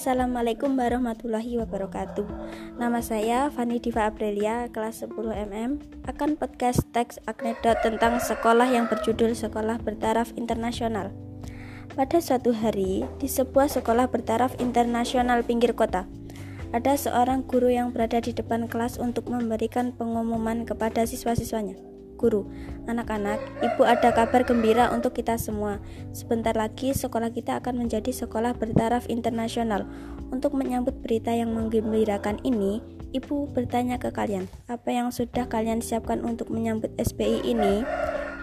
Assalamualaikum warahmatullahi wabarakatuh. Nama saya Fani Diva Aprilia, kelas 10 MM Akan podcast teks Agnedot tentang sekolah yang berjudul Sekolah Bertaraf Internasional. Pada suatu hari, di sebuah sekolah bertaraf internasional pinggir kota Ada seorang guru yang berada di depan kelas untuk memberikan pengumuman kepada siswa-siswanya guru. Anak-anak, ibu ada kabar gembira untuk kita semua. Sebentar lagi sekolah kita akan menjadi sekolah bertaraf internasional. Untuk menyambut berita yang menggembirakan ini, ibu bertanya ke kalian, apa yang sudah kalian siapkan untuk menyambut SPI ini?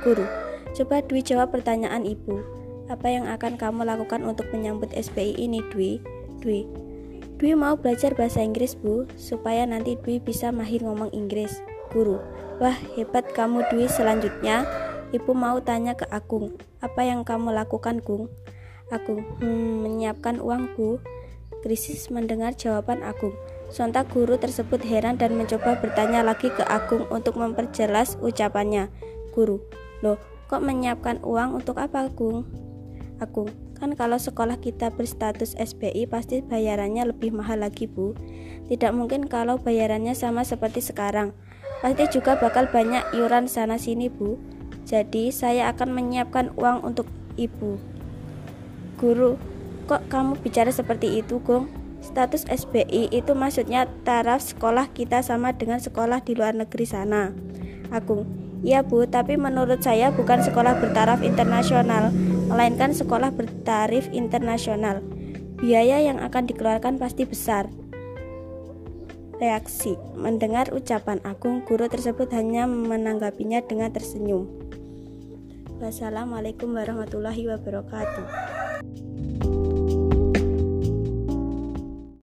Guru, coba Dwi jawab pertanyaan ibu. Apa yang akan kamu lakukan untuk menyambut SPI ini, Dwi? Dwi, Dwi mau belajar bahasa Inggris, Bu, supaya nanti Dwi bisa mahir ngomong Inggris. Guru, Wah, hebat kamu Dwi. Selanjutnya, ibu mau tanya ke Agung. Apa yang kamu lakukan, Gung? Agung, hmm, menyiapkan uang, Bu. Krisis mendengar jawaban Agung. Sontak guru tersebut heran dan mencoba bertanya lagi ke Agung untuk memperjelas ucapannya. Guru, loh, kok menyiapkan uang untuk apa, Agung? Agung, kan kalau sekolah kita berstatus SBI pasti bayarannya lebih mahal lagi, Bu. Tidak mungkin kalau bayarannya sama seperti sekarang. Pasti juga bakal banyak iuran sana sini bu. Jadi saya akan menyiapkan uang untuk ibu. Guru, kok kamu bicara seperti itu Gong? Status SBI itu maksudnya taraf sekolah kita sama dengan sekolah di luar negeri sana. Agung, iya bu, tapi menurut saya bukan sekolah bertaraf internasional Melainkan sekolah bertarif internasional. Biaya yang akan dikeluarkan pasti besar reaksi. Mendengar ucapan Agung, guru tersebut hanya menanggapinya dengan tersenyum. Wassalamualaikum warahmatullahi wabarakatuh.